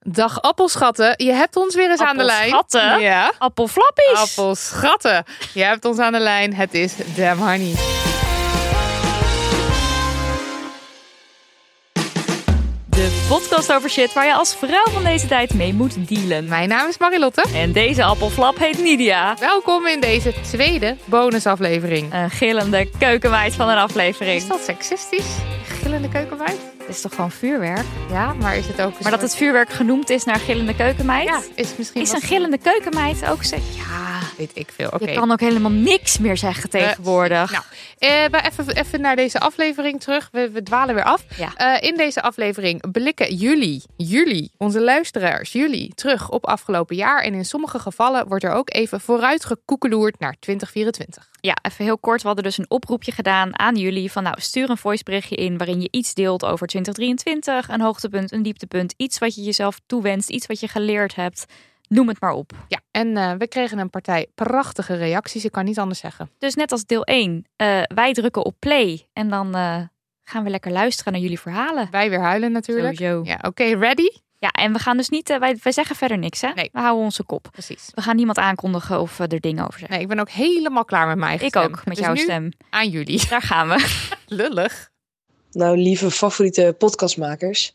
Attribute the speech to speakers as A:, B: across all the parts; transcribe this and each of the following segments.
A: Dag appelschatten, je hebt ons weer eens aan de lijn.
B: Appelschatten?
A: Ja.
B: Appelflappies.
A: Appelschatten, je hebt ons aan de lijn. Het is Damn Honey.
B: De podcast over shit waar je als vrouw van deze tijd mee moet dealen.
A: Mijn naam is Marilotte.
B: En deze appelflap heet Nidia.
A: Welkom in deze tweede bonusaflevering.
B: Een gillende keukenmeid van een aflevering.
A: Is dat seksistisch? Gillende keukenmeid?
B: Het is toch gewoon vuurwerk?
A: Ja, maar is het ook
B: Maar dat het vuurwerk genoemd is naar gillende keukenmeid?
A: Ja, is misschien
B: Is een gillende keukenmeid ook zeg? Ja,
A: Weet ik veel, oké.
B: je kan ook helemaal niks meer zeggen tegenwoordig.
A: Nou, eh, we even, even naar deze aflevering terug. We, we dwalen weer af.
B: Ja.
A: Eh, in deze aflevering blikken jullie, jullie, onze luisteraars, jullie terug op afgelopen jaar. En in sommige gevallen wordt er ook even vooruit gekoekeloerd naar 2024.
B: Ja, even heel kort. We hadden dus een oproepje gedaan aan jullie. Van nou, stuur een voiceberichtje in waarin je iets deelt over 2023. Een hoogtepunt, een dieptepunt. Iets wat je jezelf toewenst. Iets wat je geleerd hebt. Noem het maar op.
A: Ja, en eh, we kregen een partij prachtige reacties. Ik kan niet anders zeggen.
B: Dus net als deel 1. eh, wij drukken op play. En dan eh, gaan we lekker luisteren naar jullie verhalen.
A: Wij weer huilen natuurlijk.
B: Sowieso.
A: Ja, oké, ready?
B: Ja, en we gaan dus niet... wij, wij zeggen verder niks, hè?
A: Nee.
B: We houden onze kop.
A: Precies.
B: We gaan niemand aankondigen of er dingen over zeggen.
A: Nee, ik ben ook helemaal klaar met mijn eigen
B: Ik
A: stem.
B: ook, met
A: Dus
B: jouw
A: nu
B: stem.
A: Aan jullie.
B: Daar gaan we.
A: Lullig.
C: Nou, lieve favoriete podcastmakers.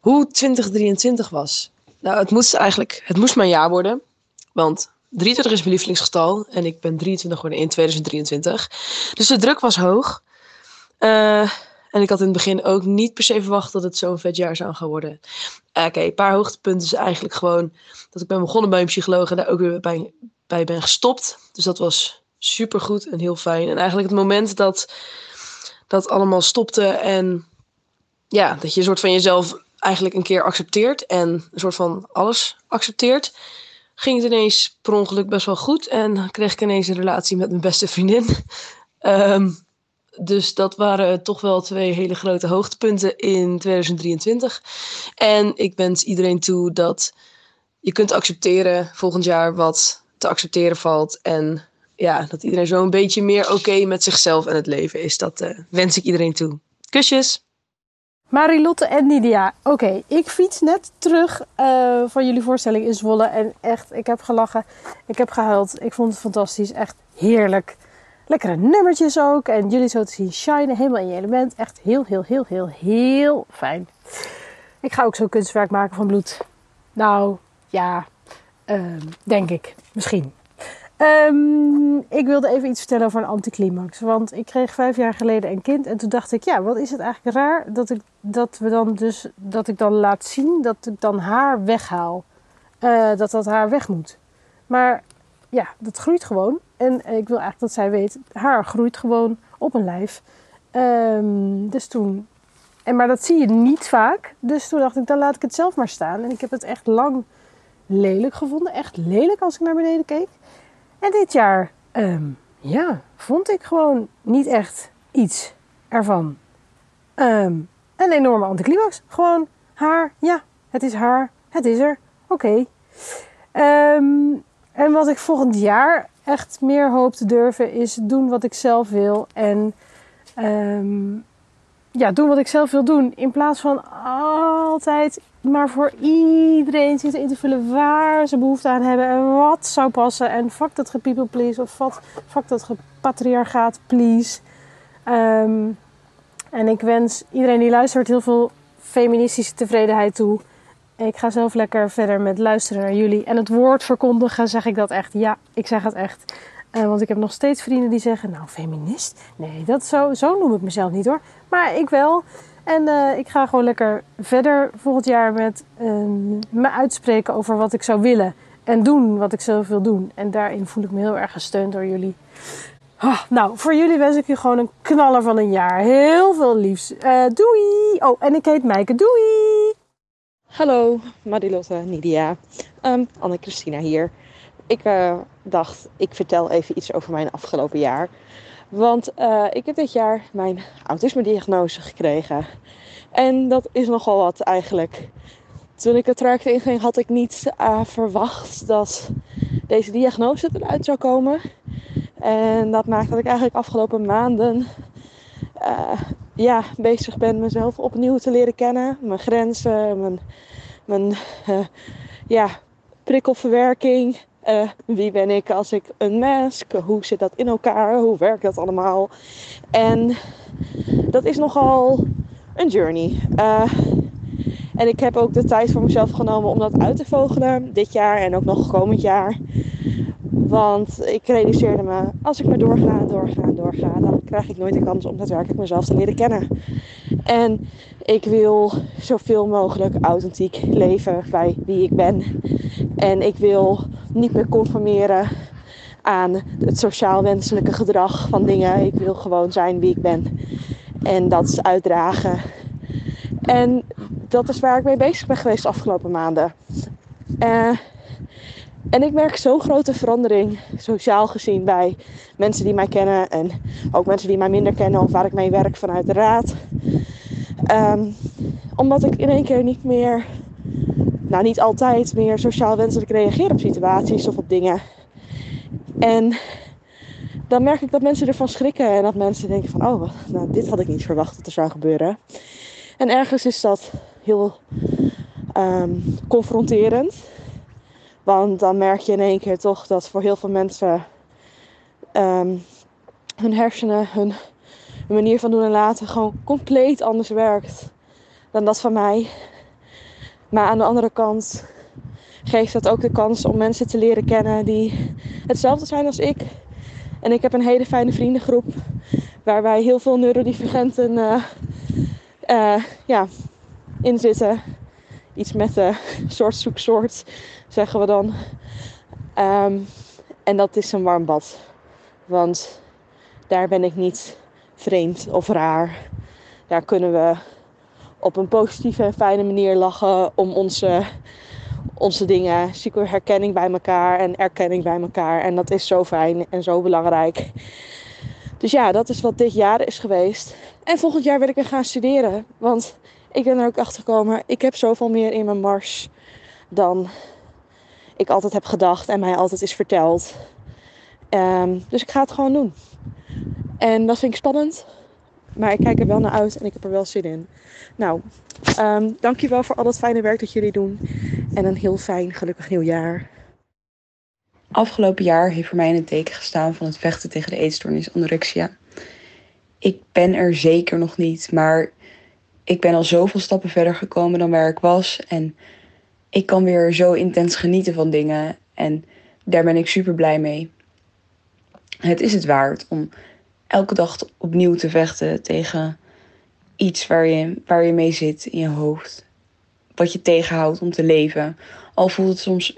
C: Hoe 2023 was. Nou, het moest eigenlijk, het moest mijn jaar worden. Want 23 is mijn lievelingsgetal. En ik ben 23 geworden in 2023. Dus de druk was hoog. Eh, en ik had in het begin ook niet per se verwacht dat het zo'n vet jaar zou gaan worden. Eh, Oké, een paar hoogtepunten is eigenlijk gewoon dat ik ben begonnen bij een psycholoog en daar ook weer bij, bij ben gestopt. Dus dat was super goed en heel fijn. En eigenlijk het moment dat dat allemaal stopte en ja, dat je een soort van jezelf eigenlijk een keer accepteert en een soort van alles accepteert, ging het ineens per ongeluk best wel goed en kreeg ik ineens een relatie met mijn beste vriendin. Ehm, dus dat waren toch wel twee hele grote hoogtepunten in 2023. En ik wens iedereen toe dat je kunt accepteren volgend jaar wat te accepteren valt. En ja, dat iedereen zo een beetje meer oké met zichzelf en het leven is. Dat eh, wens ik iedereen toe. Kusjes!
D: Marilotte en Nidia. Oké, ik fiets net terug eh, van jullie voorstelling in Zwolle. En echt, ik heb gelachen. Ik heb gehuild. Ik vond het fantastisch. Echt heerlijk. Lekkere nummertjes ook. En jullie zo te zien shinen. Helemaal in je element. Echt heel, heel, heel, heel, heel fijn. Ik ga ook zo'n kunstwerk maken van bloed. Nou, ja. ehm, denk ik. Misschien. Ehm, ik wilde even iets vertellen over een anticlimax. Want ik kreeg vijf jaar geleden een kind. En toen dacht ik, ja, wat is het eigenlijk raar dat ik, dat we dan dus, dat ik dan laat zien dat ik dan haar weghaal. Eh, dat dat haar weg moet. Maar ja, dat groeit gewoon. En ik wil eigenlijk dat zij weet, haar groeit gewoon op een lijf. Ehm, dus toen. En, maar dat zie je niet vaak. Dus toen dacht ik, dan laat ik het zelf maar staan. En ik heb het echt lang lelijk gevonden. Echt lelijk als ik naar beneden keek. En dit jaar, ehm, ja, vond ik gewoon niet echt iets ervan. Ehm, een enorme anticlimax. Gewoon haar, ja, het is haar, het is er, oké. Ehm, en wat ik volgend jaar echt meer hoop te durven is doen wat ik zelf wil. En ja, doen wat ik zelf wil doen. In plaats van altijd maar voor iedereen zitten in te vullen waar ze behoefte aan hebben en wat zou passen. En fuck dat gepiepel please of fuck, fuck dat gepatriarchaat please. Ehm, en ik wens iedereen die luistert heel veel feministische tevredenheid toe. Ik ga zelf lekker verder met luisteren naar jullie. En het woord verkondigen zeg ik dat echt. Ja, ik zeg het echt. Eh, want ik heb nog steeds vrienden die zeggen, nou feminist? Nee, dat zo, zo noem ik mezelf niet hoor. Maar ik wel. En eh, ik ga gewoon lekker verder volgend jaar met ehm, me uitspreken over wat ik zou willen. En doen wat ik zelf wil doen. En daarin voel ik me heel erg gesteund door jullie. Ah, nou, voor jullie wens ik je gewoon een knaller van een jaar. Heel veel liefs. Uh, doei! Oh, en ik heet Mijke. Doei!
E: Hallo, Marilotte, Nidia. Um, Anne-Christina hier. Ik uh, dacht, ik vertel even iets over mijn afgelopen jaar. Want uh, ik heb dit jaar mijn autisme-diagnose gekregen. En dat is nogal wat eigenlijk. Toen ik het traject inging, had ik niet uh, verwacht dat deze diagnose eruit zou komen. En dat maakt dat ik eigenlijk afgelopen maanden uh, ja, bezig ben mezelf opnieuw te leren kennen. Mijn grenzen, mijn, mijn ja, prikkelverwerking. Uh, wie ben ik als ik een mask? Hoe zit dat in elkaar? Hoe werkt dat allemaal? En dat is nogal een journey. Uh, en ik heb ook de tijd voor mezelf genomen om dat uit te vogelen. Dit jaar en ook nog komend jaar. Want ik realiseerde me, als ik maar doorga, doorga, doorga, dan krijg ik nooit de kans om daadwerkelijk mezelf te leren kennen. En ik wil zoveel mogelijk authentiek leven bij wie ik ben. En ik wil niet meer conformeren aan het sociaal wenselijke gedrag van dingen. Ik wil gewoon zijn wie ik ben. En dat is uitdragen. En dat is waar ik mee bezig ben geweest de afgelopen maanden. Uh, en ik merk zo'n grote verandering, sociaal gezien, bij mensen die mij kennen en ook mensen die mij minder kennen of waar ik mee werk vanuit de raad. Um, omdat ik in één keer niet meer, nou niet altijd meer sociaal wenselijk reageer op situaties of op dingen. En dan merk ik dat mensen ervan schrikken en dat mensen denken van, oh, nou, dit had ik niet verwacht dat er zou gebeuren. En ergens is dat heel um, confronterend. Want dan merk je in één keer toch dat voor heel veel mensen um, hun hersenen, hun, manier van doen en laten gewoon compleet anders werkt dan dat van mij. Maar aan de andere kant geeft dat ook de kans om mensen te leren kennen die hetzelfde zijn als ik. En ik heb een hele fijne vriendengroep waar wij heel veel neurodivergenten uh, ja, in zitten. Iets met de soort zoek soort zeggen we dan. Um, en dat is een warm bad. Want daar ben ik niet vreemd of raar. Daar kunnen we op een positieve en fijne manier lachen om onze, onze dingen. Zoeken herkenning bij elkaar en erkenning bij elkaar. En dat is zo fijn en zo belangrijk. Dus ja, dat is wat dit jaar is geweest. En volgend jaar wil ik weer gaan studeren. Want ik ben er ook achter gekomen. Ik heb zoveel meer in mijn mars dan ik altijd heb gedacht en mij altijd is verteld. Um, dus ik ga het gewoon doen. En dat vind ik spannend. Maar ik kijk er wel naar uit en ik heb er wel zin in. Nou, um, dankjewel voor al dat fijne werk dat jullie doen. En een heel fijn, gelukkig nieuwjaar.
F: Afgelopen jaar heeft voor mij in teken gestaan van het vechten tegen de eetstoornis anorexia. Ik ben er zeker nog niet, maar ik ben al zoveel stappen verder gekomen dan waar ik was. En ik kan weer zo intens genieten van dingen. En daar ben ik super blij mee. Het is het waard om elke dag opnieuw te vechten tegen iets waar je, waar je mee zit in je hoofd. Wat je tegenhoudt om te leven. Al voelt het soms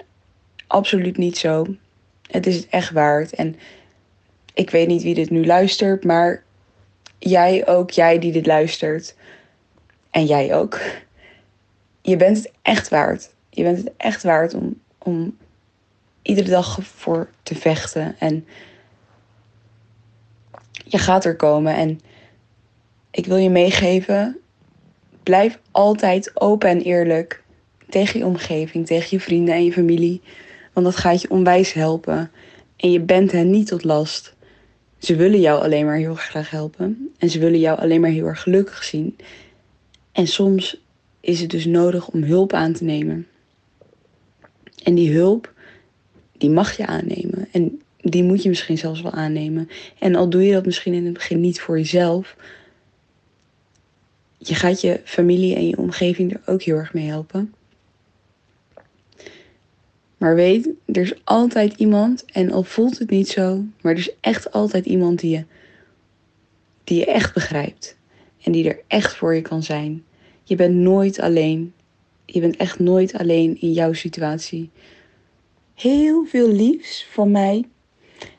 F: absoluut niet zo. Het is het echt waard. En ik weet niet wie dit nu luistert, maar jij ook, jij die dit luistert. En jij ook. Je bent het echt waard. Je bent het echt waard om, om iedere dag voor te vechten. En je gaat er komen. En ik wil je meegeven: blijf altijd open en eerlijk tegen je omgeving, tegen je vrienden en je familie. Want dat gaat je onwijs helpen. En je bent hen niet tot last. Ze willen jou alleen maar heel graag helpen. En ze willen jou alleen maar heel erg gelukkig zien. En soms is het dus nodig om hulp aan te nemen. En die hulp, die mag je aannemen. En die moet je misschien zelfs wel aannemen. En al doe je dat misschien in het begin niet voor jezelf, je gaat je familie en je omgeving er ook heel erg mee helpen. Maar weet, er is altijd iemand, en al voelt het niet zo, maar er is echt altijd iemand die je, die je echt begrijpt. En die er echt voor je kan zijn. Je bent nooit alleen. Je bent echt nooit alleen in jouw situatie. Heel veel liefs van mij.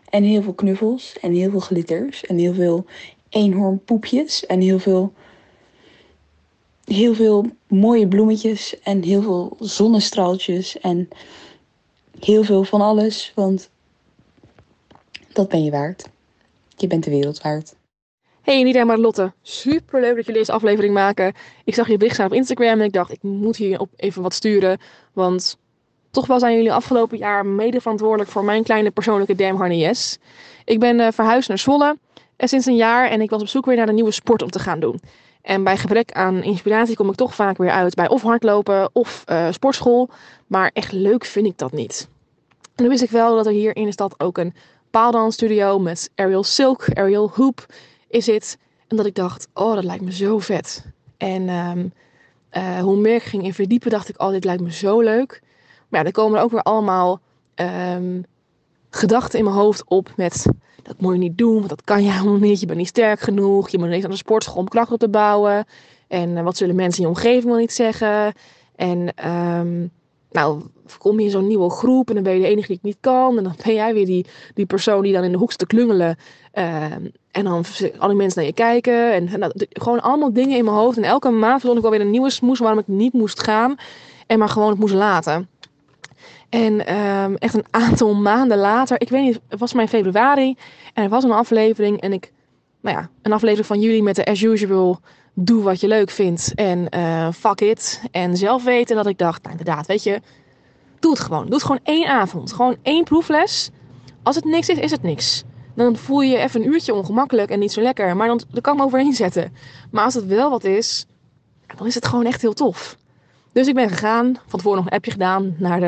F: En heel veel knuffels en heel veel glitters en heel veel eenhoornpoepjes en heel veel, heel veel mooie bloemetjes en heel veel zonnestraaltjes en heel veel van alles, want dat ben je waard. Je bent de wereld waard.
G: Hey Nida en Marlotte, super leuk dat jullie deze aflevering maken. Ik zag je bericht staan op Instagram en ik dacht ik moet hier op even wat sturen, want toch wel zijn jullie afgelopen jaar mede verantwoordelijk voor mijn kleine persoonlijke Yes. Ik ben uh, verhuisd naar Zwolle uh, sinds een jaar en ik was op zoek weer naar een nieuwe sport om te gaan doen. En bij gebrek aan inspiratie kom ik toch vaak weer uit bij of hardlopen of uh, sportschool. Maar echt leuk vind ik dat niet. En nu wist ik wel dat er hier in de stad ook een paaldansstudio met aerial silk, aerial hoop is het. En dat ik dacht, oh dat lijkt me zo vet. En uh, hoe meer ik ging in verdiepen, dacht ik, oh dit lijkt me zo leuk. Maar ja, er komen er ook weer allemaal um, gedachten in mijn hoofd op met dat moet je niet doen, want dat kan je helemaal niet. Je bent niet sterk genoeg. Je moet ineens aan de sportschool om kracht op te bouwen. En uh, wat zullen mensen in je omgeving wel niet zeggen? En um, nou, kom je in zo'n nieuwe groep en dan ben je de enige die het niet kan. En dan ben jij weer die, die persoon die dan in de hoek te klungelen. Uh, en dan alle mensen naar je kijken. En, gewoon allemaal dingen in mijn hoofd. En elke maand vond ik wel weer een nieuwe smoes waarom ik niet moest gaan. En maar gewoon het moest laten. En um, echt een aantal maanden later, ik weet niet, het was mijn februari. En er was een aflevering. En ik, nou ja, een aflevering van jullie met de as usual. Doe wat je leuk vindt. En uh, fuck it. En zelf weten dat ik dacht, nou inderdaad, weet je. Doe het gewoon. Doe het gewoon één avond. Gewoon één proefles. Als het niks is, is het niks. Dan voel je je even een uurtje ongemakkelijk en niet zo lekker. Maar dan, dan kan ik me overheen zetten. Maar als het wel wat is, dan is het gewoon echt heel tof. Dus ik ben gegaan, van tevoren nog een appje gedaan naar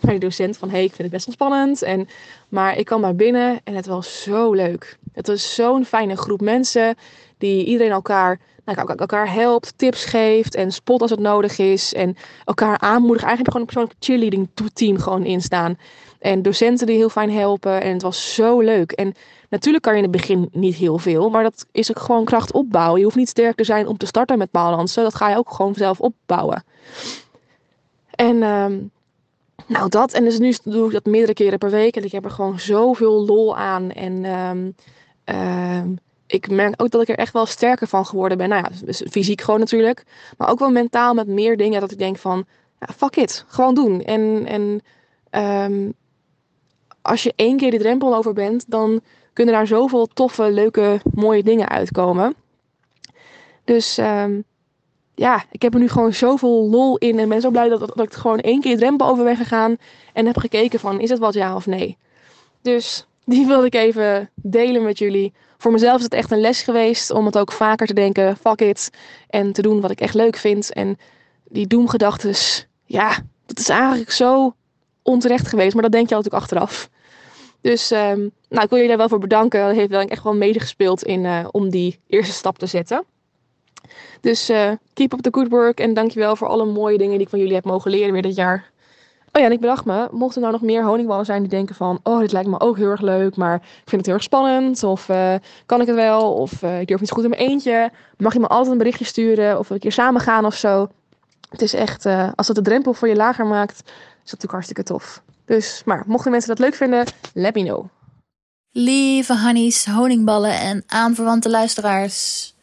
G: de, docent van hey, ik vind het best wel spannend. En, maar ik kwam maar binnen en het was zo leuk. Het was zo'n fijne groep mensen die iedereen elkaar, nou, elkaar helpt, tips geeft en spot als het nodig is. En elkaar aanmoedigt. Eigenlijk gewoon een persoonlijk cheerleading team gewoon instaan. En docenten die heel fijn helpen. En het was zo leuk. En natuurlijk kan je in het begin niet heel veel. Maar dat is ook gewoon kracht opbouwen. Je hoeft niet sterk te zijn om te starten met paaldansen. Dat ga je ook gewoon zelf opbouwen. En um, nou dat. En dus nu doe ik dat meerdere keren per week. En ik heb er gewoon zoveel lol aan. En um, um, ik merk ook dat ik er echt wel sterker van geworden ben. Nou ja, dus fysiek gewoon natuurlijk. Maar ook wel mentaal met meer dingen. Dat ik denk van, ja, fuck it. Gewoon doen. En, en als je één keer die drempel over bent, dan kunnen daar zoveel toffe, leuke, mooie dingen uitkomen. Dus um, ja, ik heb er nu gewoon zoveel lol in. En ben zo blij dat, dat, ik gewoon één keer drempel over ben gegaan. En heb gekeken van, is het wat ja of nee? Dus die wilde ik even delen met jullie. Voor mezelf is het echt een les geweest om het ook vaker te denken, fuck it. En te doen wat ik echt leuk vind. En die doemgedachtes, ja, dat is eigenlijk zo onterecht geweest. Maar dat denk je natuurlijk achteraf. Dus um, nou, ik wil jullie daar wel voor bedanken. Dat heeft wel echt wel medegespeeld in, uh, om die eerste stap te zetten. Dus uh, keep up the good work. En dankjewel voor alle mooie dingen die ik van jullie heb mogen leren weer dit jaar. Oh ja, en ik bedacht me, mochten er nou nog meer honingballen zijn die denken van... Oh, dit lijkt me ook heel erg leuk, maar ik vind het heel erg spannend. Of uh, kan ik het wel? Of uh, ik durf niet goed in mijn eentje. Mag je me altijd een berichtje sturen? Of we een keer samen gaan of zo. Het is echt, als dat de drempel voor je lager maakt, is dat natuurlijk hartstikke tof. Dus, maar mochten mensen dat leuk vinden, let me know.
H: Lieve honeys, honingballen en aanverwante luisteraars.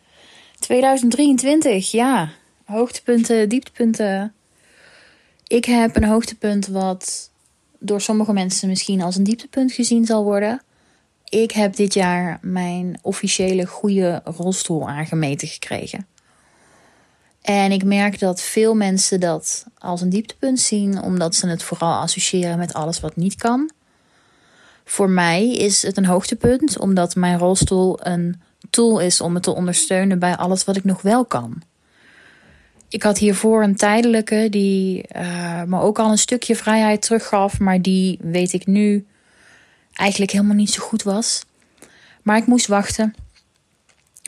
H: 2023, ja. Hoogtepunten, dieptepunten. Ik heb een hoogtepunt wat door sommige mensen misschien als een dieptepunt gezien zal worden. Ik heb dit jaar mijn officiële goede rolstoel aangemeten gekregen. En ik merk dat veel mensen dat als een dieptepunt zien, omdat ze het vooral associëren met alles wat niet kan. Voor mij is het een hoogtepunt, omdat mijn rolstoel een tool is om me te ondersteunen bij alles wat ik nog wel kan. Ik had hiervoor een tijdelijke die uh, me ook al een stukje vrijheid teruggaf, maar die weet ik nu eigenlijk helemaal niet zo goed was. Maar ik moest wachten.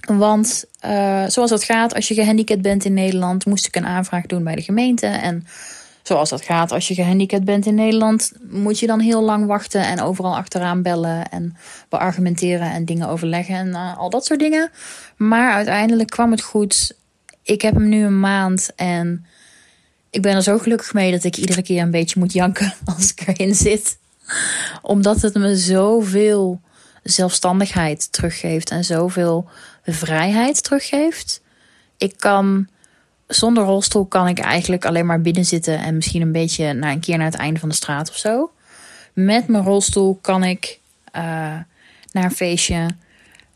H: Want uh, zoals dat gaat, als je gehandicapt bent in Nederland, moest ik een aanvraag doen bij de gemeente. En zoals dat gaat als je gehandicapt bent in Nederland, moet je dan heel lang wachten en overal achteraan bellen en beargumenteren en dingen overleggen en uh, al dat soort dingen. Maar uiteindelijk kwam het goed. Ik heb hem nu een maand en ik ben er zo gelukkig mee dat ik iedere keer een beetje moet janken als ik erin zit. Omdat het me zoveel zelfstandigheid teruggeeft en zoveel vrijheid teruggeeft. Ik kan zonder rolstoel kan ik eigenlijk alleen maar binnen zitten en misschien een beetje naar een keer naar het einde van de straat of zo. Met mijn rolstoel kan ik uh, naar een feestje,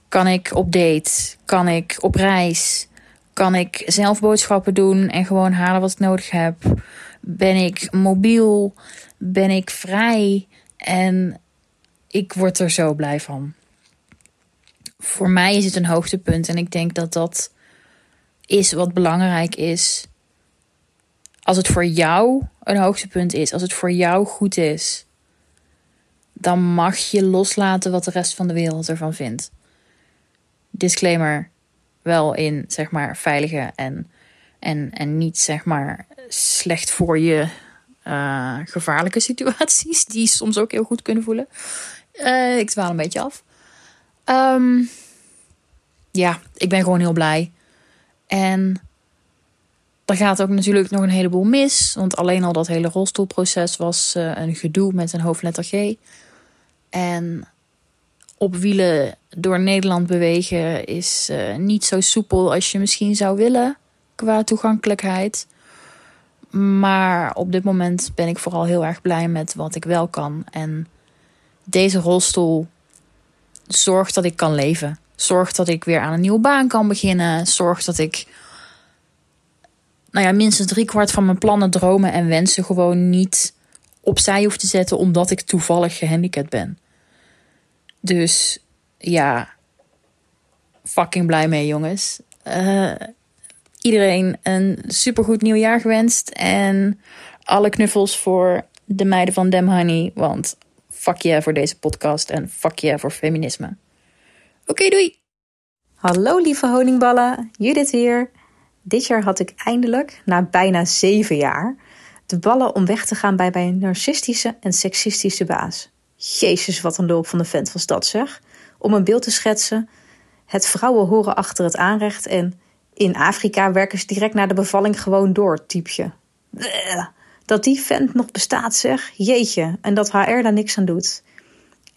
H: kan ik op date, kan ik op reis, kan ik zelf boodschappen doen en gewoon halen wat ik nodig heb. Ben ik mobiel, ben ik vrij en ik word er zo blij van. Voor mij is het een hoogtepunt en ik denk dat dat is wat belangrijk is. Als het voor jou een hoogtepunt is, als het voor jou goed is, dan mag je loslaten wat de rest van de wereld ervan vindt. Disclaimer: wel in zeg maar veilige en, en, en niet zeg maar slecht voor je uh, gevaarlijke situaties, die soms ook heel goed kunnen voelen. Uh, ik dwaal een beetje af. Um, ja, ik ben gewoon heel blij. En er gaat ook natuurlijk nog een heleboel mis. Want alleen al dat hele rolstoelproces was uh, een gedoe met een hoofdletter G. En op wielen door Nederland bewegen is uh, niet zo soepel als je misschien zou willen qua toegankelijkheid. Maar op dit moment ben ik vooral heel erg blij met wat ik wel kan. En deze rolstoel zorgt dat ik kan leven. Zorgt dat ik weer aan een nieuwe baan kan beginnen. Zorgt dat ik nou ja, minstens driekwart van mijn plannen, dromen en wensen gewoon niet opzij hoef te zetten omdat ik toevallig gehandicapt ben. Dus ja, fucking blij mee, jongens. Uh, iedereen een supergoed nieuwjaar gewenst. En alle knuffels voor de meiden van Dem Honey. Want fuck yeah voor deze podcast en fuck yeah voor feminisme. Oké, doei!
I: Hallo lieve honingballen, Judith hier. Dit jaar had ik eindelijk, na bijna zeven jaar, de ballen om weg te gaan bij mijn narcistische en seksistische baas. Jezus, wat een loop van de vent was dat zeg. Om een beeld te schetsen, het vrouwen horen achter het aanrecht en in Afrika werken ze direct na de bevalling gewoon door, typje. Dat die vent nog bestaat zeg, jeetje, en dat HR daar niks aan doet.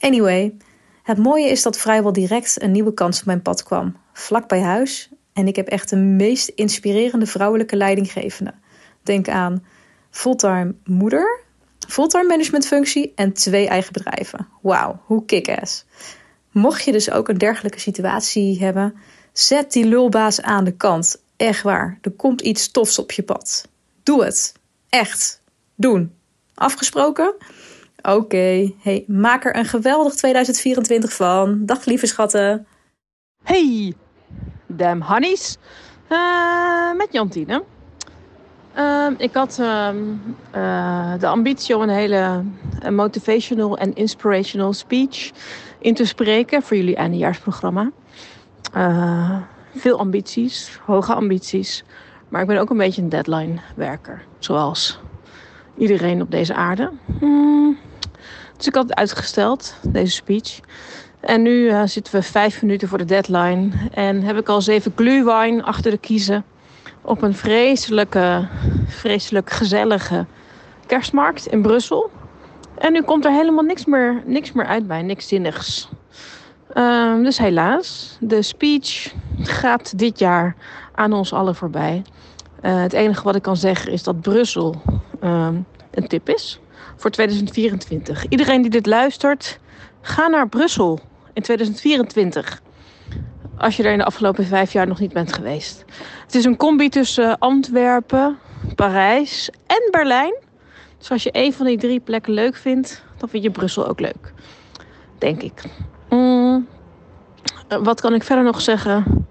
I: Anyway, het mooie is dat vrijwel direct een nieuwe kans op mijn pad kwam. Vlak bij huis. En ik heb echt de meest inspirerende vrouwelijke leidinggevende. Denk aan fulltime moeder, fulltime managementfunctie en twee eigen bedrijven. Wauw, hoe kick-ass. Mocht je dus ook een dergelijke situatie hebben, zet die lulbaas aan de kant. Echt waar, er komt iets tofs op je pad. Doe het. Echt. Doen. Afgesproken? Oké, hey, maak er een geweldig 2024 van. Dag lieve schatten.
J: Hey, damn honeys. Uh, met Jantine. Uh, ik had uh, de ambitie om een hele motivational en inspirational speech in te spreken voor jullie eindejaarsprogramma. veel ambities, hoge ambities. Maar ik ben ook een beetje een deadline werker. Zoals iedereen op deze aarde. Hmm. Dus ik had het uitgesteld, deze speech. En nu uh, zitten we vijf minuten voor de deadline. En heb ik al zeven glühwein achter de kiezen. Op een vreselijke, vreselijk gezellige kerstmarkt in Brussel. En nu komt er helemaal niks meer, niks meer uit bij, niks zinnigs. Uh, dus helaas, de speech gaat dit jaar aan ons allen voorbij. Uh, het enige wat ik kan zeggen is dat Brussel uh, een tip is voor 2024. Iedereen die dit luistert, ga naar Brussel in 2024. Als je er in de afgelopen vijf jaar nog niet bent geweest. Het is een combi tussen Antwerpen, Parijs en Berlijn. Dus als je een van die drie plekken leuk vindt, dan vind je Brussel ook leuk. Denk ik. Mm, wat kan ik verder nog zeggen?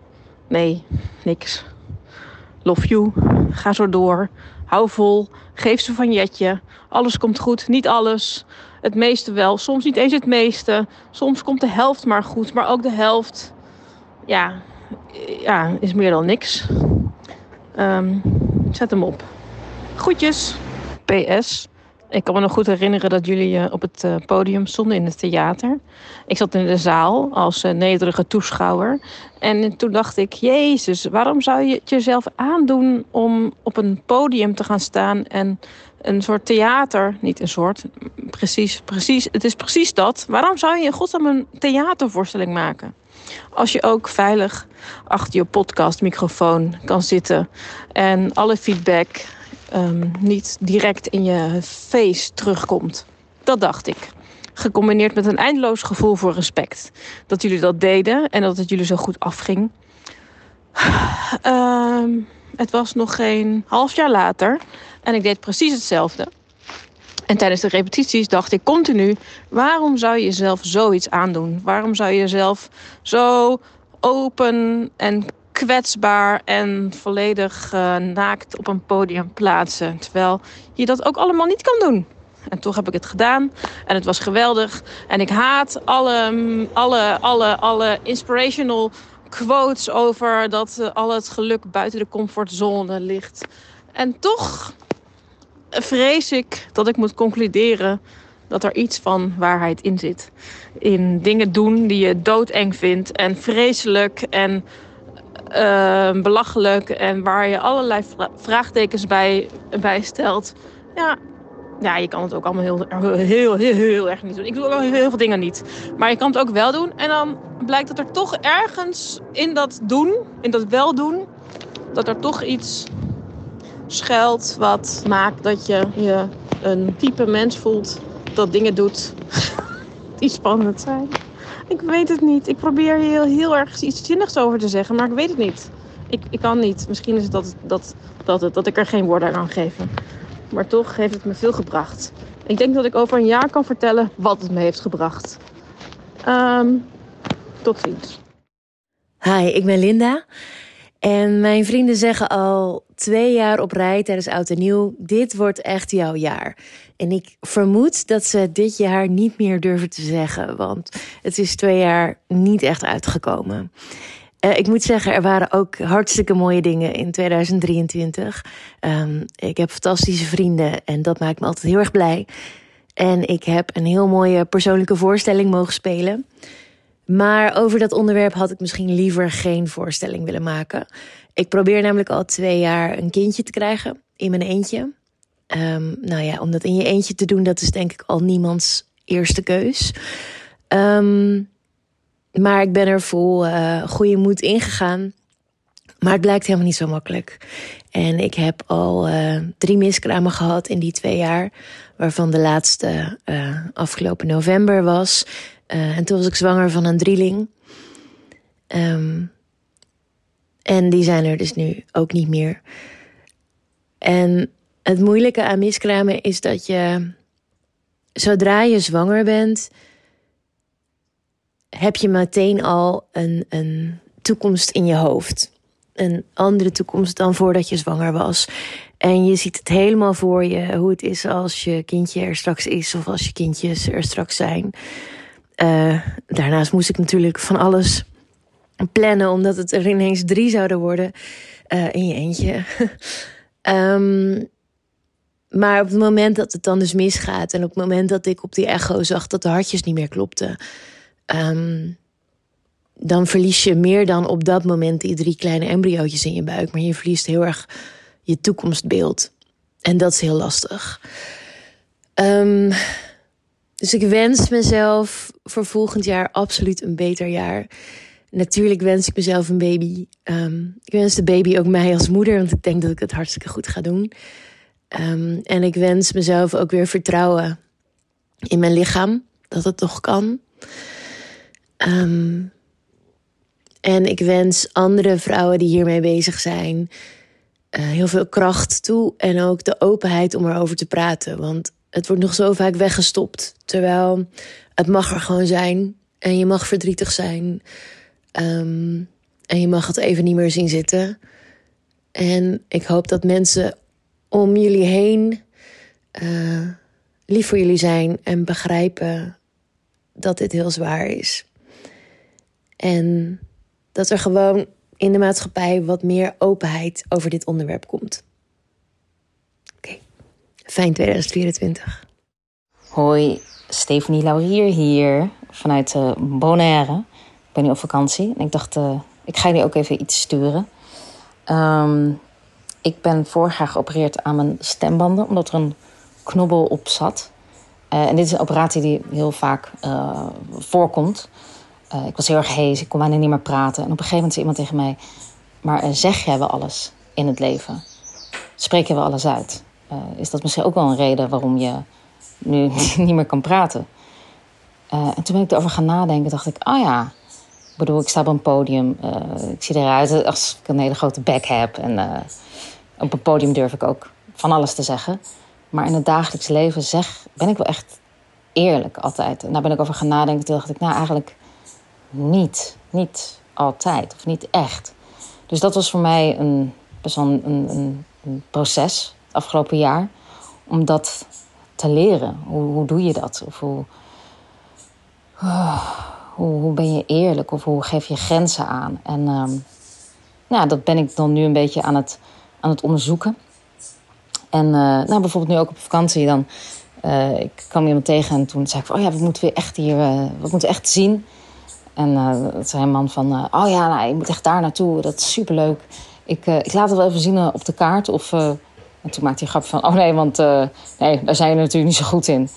J: Nee, niks. Love you. Ga zo door. Hou vol. Geef ze van Jetje. Alles komt goed. Niet alles. Het meeste wel. Soms niet eens het meeste. Soms komt de helft maar goed. Maar ook de helft. Ja, ja is meer dan niks. Um, zet hem op. Groetjes. PS. Ik kan me nog goed herinneren dat jullie uh, op het uh, podium stonden in het theater. Ik zat in de zaal als uh, nederige toeschouwer. En toen dacht ik, Jezus, waarom zou je het jezelf aandoen om op een podium te gaan staan en een soort theater, niet een soort, precies, precies, het is precies dat. Waarom zou je in godsnaam een theatervoorstelling maken? Als je ook veilig achter je podcastmicrofoon kan zitten en alle feedback um, niet direct in je face terugkomt. Dat dacht ik. Gecombineerd met een eindeloos gevoel voor respect. Dat jullie dat deden en dat het jullie zo goed afging. Um, het was nog geen half jaar later en ik deed precies hetzelfde. En tijdens de repetities dacht ik continu: waarom zou je jezelf zoiets aandoen? Waarom zou je jezelf zo open en kwetsbaar en volledig uh, naakt op een podium plaatsen? Terwijl je dat ook allemaal niet kan doen. En toch heb ik het gedaan en het was geweldig. En ik haat alle, alle, alle, alle inspirational quotes over dat uh, al het geluk buiten de comfortzone ligt. En toch vrees ik dat ik moet concluderen dat er iets van waarheid in zit. In dingen doen die je doodeng vindt en vreselijk en uh, belachelijk en waar je allerlei vraagtekens bij, bij stelt. Ja, ja, je kan het ook allemaal heel, heel, heel, heel, heel erg niet doen. Ik doe ook heel, heel veel dingen niet. Maar je kan het ook wel doen. En dan blijkt dat er toch ergens in dat doen, in dat wel doen, dat er toch iets schuilt wat maakt dat je je een type mens voelt dat dingen doet die spannend zijn. Ik weet het niet. Ik probeer heel, heel erg iets zinnigs over te zeggen, maar ik weet het niet. Ik, ik kan niet. Misschien is het dat, dat, dat, dat ik er geen woorden aan kan geven. Maar toch heeft het me veel gebracht. Ik denk dat ik over een jaar kan vertellen wat het me heeft gebracht. Um, tot ziens.
K: Hi, ik ben Linda. En mijn vrienden zeggen al twee jaar op rij tijdens Oud en Nieuw: dit wordt echt jouw jaar. En ik vermoed dat ze dit jaar niet meer durven te zeggen, want het is twee jaar niet echt uitgekomen. Uh, ik moet zeggen, er waren ook hartstikke mooie dingen in 2023. Um, ik heb fantastische vrienden en dat maakt me altijd heel erg blij. En ik heb een heel mooie persoonlijke voorstelling mogen spelen. Maar over dat onderwerp had ik misschien liever geen voorstelling willen maken. Ik probeer namelijk al twee jaar een kindje te krijgen in mijn eentje. Um, nou ja, om dat in je eentje te doen, dat is denk ik al niemands eerste keus. Um, maar ik ben er vol uh, goede moed ingegaan. Maar het blijkt helemaal niet zo makkelijk. En ik heb al uh, drie miskramen gehad in die twee jaar. Waarvan de laatste uh, afgelopen november was. En toen was ik zwanger van een drieling. Um, en die zijn er dus nu ook niet meer. En het moeilijke aan miskramen is dat je, zodra je zwanger bent, heb je meteen al een, een toekomst in je hoofd. Een andere toekomst dan voordat je zwanger was. En je ziet het helemaal voor je hoe het is als je kindje er straks is of als je kindjes er straks zijn. Uh, daarnaast moest ik natuurlijk van alles plannen, omdat het er ineens drie zouden worden uh, in je eentje. um, maar op het moment dat het dan dus misgaat en op het moment dat ik op die echo zag dat de hartjes niet meer klopten, um, dan verlies je meer dan op dat moment die drie kleine embryootjes in je buik. Maar je verliest heel erg je toekomstbeeld. En dat is heel lastig. Um, dus ik wens mezelf voor volgend jaar absoluut een beter jaar. Natuurlijk wens ik mezelf een baby. Um, ik wens de baby ook mij als moeder, want ik denk dat ik het hartstikke goed ga doen. Um, en ik wens mezelf ook weer vertrouwen in mijn lichaam, dat het toch kan. Um, en ik wens andere vrouwen die hiermee bezig zijn uh, heel veel kracht toe en ook de openheid om erover te praten. Want het wordt nog zo vaak weggestopt. Terwijl het mag er gewoon zijn en je mag verdrietig zijn. Um, en je mag het even niet meer zien zitten. En ik hoop dat mensen om jullie heen uh, lief voor jullie zijn en begrijpen dat dit heel zwaar is. En dat er gewoon in de maatschappij wat meer openheid over dit onderwerp komt. Fijn 2024.
L: Hoi, Stephanie Laurier hier vanuit uh, Bonaire. Ik ben nu op vakantie en ik dacht, uh, ik ga jullie ook even iets sturen. Um, ik ben vorig jaar geopereerd aan mijn stembanden omdat er een knobbel op zat. Uh, en dit is een operatie die heel vaak voorkomt. ik was heel erg hees, ik kon bijna niet meer praten. En op een gegeven moment zei iemand tegen mij... maar zeg jij wel alles in het leven? Spreek je wel alles uit? Is dat misschien ook wel een reden waarom je nu niet meer kan praten. Uh, en toen ben ik erover gaan nadenken, dacht ik, oh ja, ik bedoel, ik sta op een podium, uh, ik zie eruit als ik een hele grote bek heb. En op een podium durf ik ook van alles te zeggen. Maar in het dagelijks leven zeg, ben ik wel echt eerlijk altijd. En daar ben ik over gaan nadenken. Toen dacht ik, nou eigenlijk niet. Niet altijd. Of niet echt. Dus dat was voor mij een, best wel een, een, een proces afgelopen jaar. Om dat te leren. Hoe, hoe doe je dat? Of hoe, hoe, ben je eerlijk? Of hoe geef je grenzen aan? En um, nou, dat ben ik dan nu een beetje aan het, aan het onderzoeken. En uh, nou, bijvoorbeeld nu ook op vakantie dan... Uh, ik kwam iemand tegen en toen zei ik van... oh ja, we moeten weer echt hier... Uh, we moeten echt zien. En dat zei een man van... oh ja, nou, je moet echt daar naartoe. Dat is superleuk. Ik, ik laat het wel even zien op de kaart. Of en toen maakte hij grap van, oh nee, want uh, nee, daar zijn je natuurlijk niet zo goed in.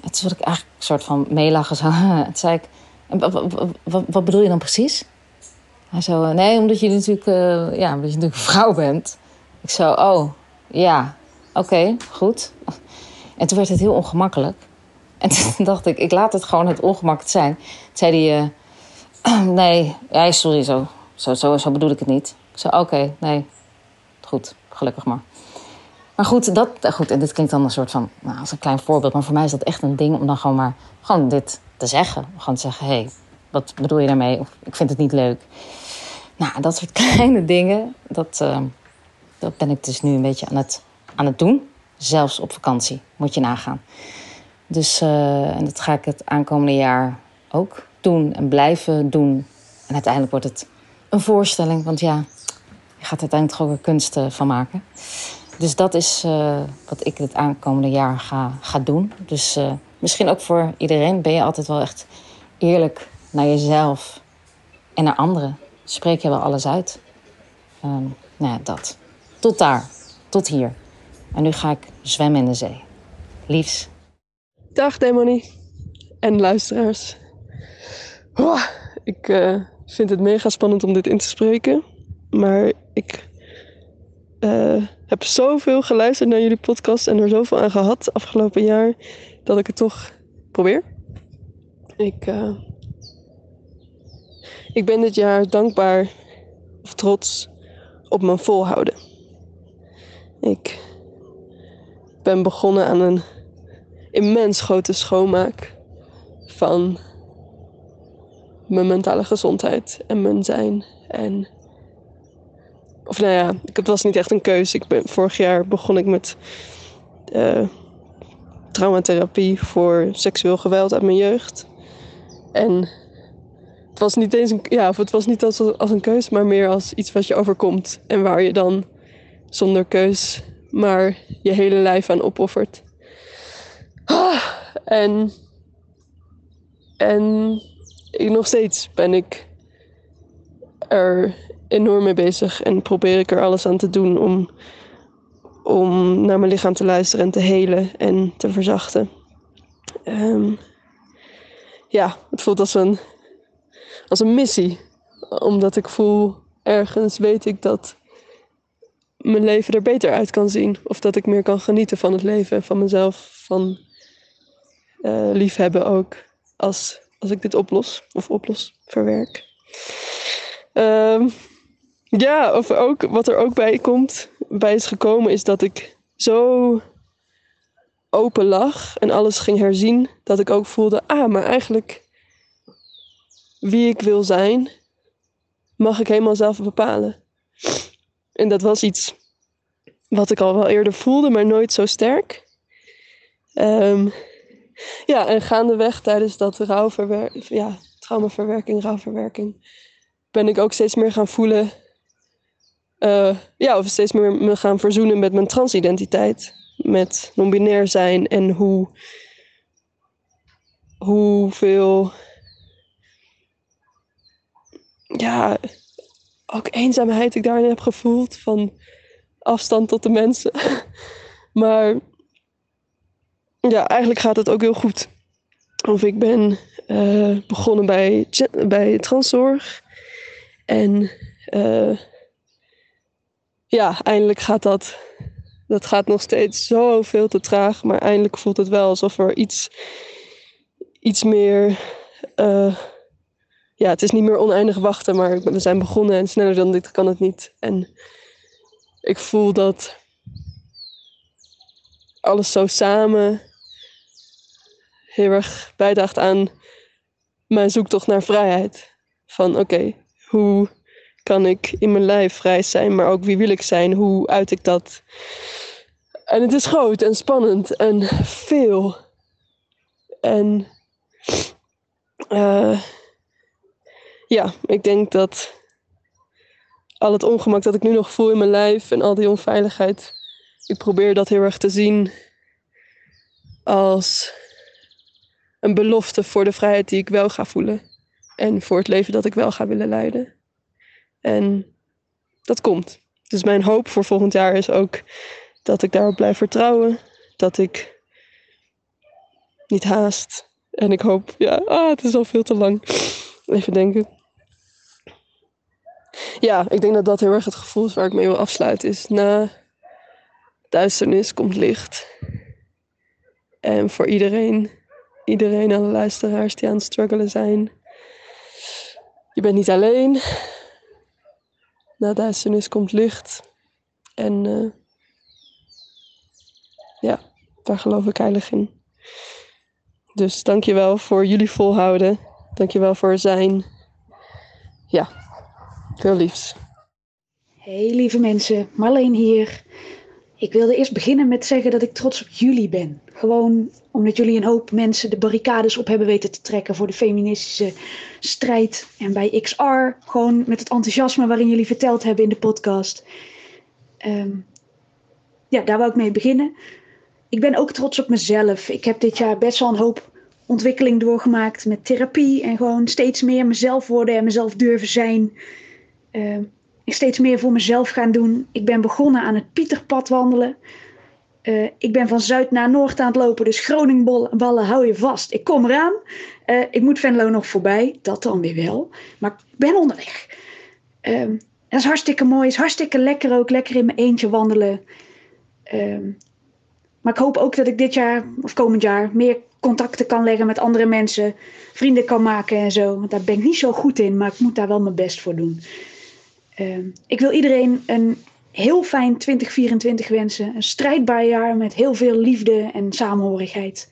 L: En toen was ik eigenlijk een soort van meelachen. Zo. toen zei ik, wat, bedoel je dan precies? Hij zo, eh, nee, omdat je natuurlijk, uh, ja, omdat je natuurlijk een vrouw bent. Ik zo, oh, ja, oké, goed. En toen werd het heel ongemakkelijk. En toen dacht ik, ik laat het gewoon het ongemak zijn. Toen zei hij, nee, ja, sorry, zo, zo, zo, zo bedoel ik het niet. Ik zei, oké, nee, goed, gelukkig maar. Maar goed, dat, goed, en dit klinkt dan een soort van, nou, als een klein voorbeeld. Maar voor mij is dat echt een ding om dan gewoon maar gewoon dit te zeggen. Gewoon te zeggen, hé, hey, wat bedoel je daarmee? Of ik vind het niet leuk. Nou, dat soort kleine dingen, dat, uh, dat ben ik dus nu een beetje aan het, aan het doen. Zelfs op vakantie, moet je nagaan. Dus, uh, en dat ga ik het aankomende jaar ook doen en blijven doen. En uiteindelijk wordt het een voorstelling, want ja, je gaat uiteindelijk ook weer kunst van maken. Dus dat is uh, wat ik het aankomende jaar ga, ga doen. Dus uh, misschien ook voor iedereen ben je altijd wel echt eerlijk naar jezelf en naar anderen. Spreek je wel alles uit. Um, nou ja, dat. Tot daar. Tot hier. En nu ga ik zwemmen in de zee. Liefs.
M: Dag Demonie. En luisteraars. Ik uh, vind het mega spannend om dit in te spreken. Maar ik heb zoveel geluisterd naar jullie podcast en er zoveel aan gehad afgelopen jaar dat ik het toch probeer. Ik, uh, ik ben dit jaar dankbaar of trots op mijn volhouden. Ik ben begonnen aan een immens grote schoonmaak van mijn mentale gezondheid en mijn zijn. En of nou ja, het was niet echt een keuze. Ik ben, vorig jaar begon ik met uh, traumatherapie voor seksueel geweld uit mijn jeugd. En het was niet eens een, ja, of het was niet als, als een keus, maar meer als iets wat je overkomt. En waar je dan zonder keus maar je hele lijf aan opoffert. Ah, en, en ik, nog steeds ben ik er enorm mee bezig en probeer ik er alles aan te doen om, om naar mijn lichaam te luisteren en te helen en te verzachten. Um, ja, het voelt als een, als een missie. Omdat ik voel, ergens weet ik dat mijn leven er beter uit kan zien. Of dat ik meer kan genieten van het leven en van mezelf. Van uh, liefhebben ook. Als, als ik dit oplos of oplos, verwerk. Um, ja, of ook, wat er ook bij komt, bij is gekomen, is dat ik zo open lag en alles ging herzien, dat ik ook voelde, ah, maar eigenlijk wie ik wil zijn, mag ik helemaal zelf bepalen. En dat was iets wat ik al wel eerder voelde, maar nooit zo sterk. Um, ja, en gaandeweg tijdens dat rouwverwerking, ja, traumaverwerking, rouwverwerking, ben ik ook steeds meer gaan voelen uh, ja, of steeds meer me gaan verzoenen met mijn transidentiteit. met non-binair zijn en hoe, hoeveel ja, ook eenzaamheid ik daarin heb gevoeld van afstand tot de mensen. maar ja, eigenlijk gaat het ook heel goed. Of ik ben eh, begonnen bij, bij transzorg. En uh, ja, eindelijk gaat dat. Dat gaat nog steeds zoveel te traag. Maar eindelijk voelt het wel alsof er iets, iets meer. Uh, ja, het is niet meer oneindig wachten, maar we zijn begonnen en sneller dan dit kan het niet. En ik voel dat alles zo samen heel erg bijdraagt aan mijn zoektocht naar vrijheid. Van oké, hoe kan ik in mijn lijf vrij zijn, maar ook wie wil ik zijn? Hoe uit ik dat? En het is groot en spannend en veel. En uh, ja, ik denk dat al het ongemak dat ik nu nog voel in mijn lijf en al die onveiligheid, ik probeer dat heel erg te zien als een belofte voor de vrijheid die ik wel ga voelen. En voor het leven dat ik wel ga willen leiden. En dat komt. Dus mijn hoop voor volgend jaar is ook dat ik daarop blijf vertrouwen. Dat ik niet haast. En ik hoop, ja, ah, het is al veel te lang. Even denken. Ja, ik denk dat dat heel erg het gevoel is waar ik mee wil afsluiten. Is na duisternis komt licht. En voor iedereen, iedereen alle luisteraars die aan het struggelen zijn. Je bent niet alleen. Na duisternis komt licht. En uh, ja, daar geloof ik heilig in. Dus dankjewel voor jullie volhouden. Dankjewel voor zijn. Ja, veel liefs.
N: Hey lieve mensen, Marleen hier. Ik wilde eerst beginnen met zeggen dat ik trots op jullie ben. Gewoon omdat jullie een hoop mensen de barricades op hebben weten te trekken voor de feministische strijd. En bij XR, gewoon met het enthousiasme waarin jullie verteld hebben in de podcast. Um, ja, daar wou ik mee beginnen. Ik ben ook trots op mezelf. Ik heb dit jaar best wel een hoop ontwikkeling doorgemaakt met therapie. En gewoon steeds meer mezelf worden en mezelf durven zijn uh, ik steeds meer voor mezelf gaan doen. Ik ben begonnen aan het Pieterpad wandelen. Uh, ik ben van Zuid naar Noord aan het lopen, dus Groningenballen hou je vast. Ik kom eraan. Uh, ik moet Venlo nog voorbij, dat dan weer wel. Maar ik ben onderweg. Uh, dat is hartstikke mooi, is hartstikke lekker ook. Lekker in mijn eentje wandelen. Ehm, maar ik hoop ook dat ik dit jaar of komend jaar meer contacten kan leggen met andere mensen. Vrienden kan maken en zo. Want daar ben ik niet zo goed in, maar ik moet daar wel mijn best voor doen. Ehm, ik wil iedereen een heel fijn 2024 wensen. Een strijdbaar jaar met heel veel liefde en samenhorigheid.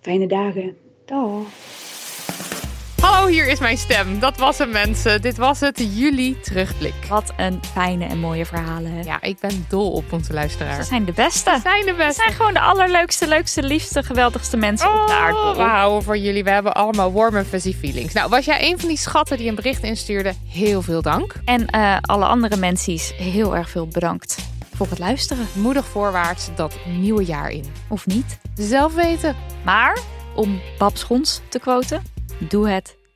N: Fijne dagen. Dag.
A: Hallo, hier is mijn stem. Dat was hem, mensen. Dit was het juli terugblik.
B: Wat een fijne en mooie verhalen.
A: Ja, ik ben dol op onze luisteraars.
B: Ze zijn de beste.
A: Ze zijn de beste.
B: Ze zijn gewoon de allerleukste, leukste, liefste, geweldigste mensen
A: oh,
B: op de aardbol.
A: We houden voor jullie. We hebben allemaal warm en fuzzy feelings. Nou, was jij een van die schatten die een bericht instuurde? Heel veel dank.
B: En uh, alle andere mensen, heel erg veel bedankt voor het luisteren.
A: Moedig voorwaarts dat nieuwe jaar in.
B: Of niet.
A: Zelf weten.
B: Maar, om Bab Schons te quoten, doe het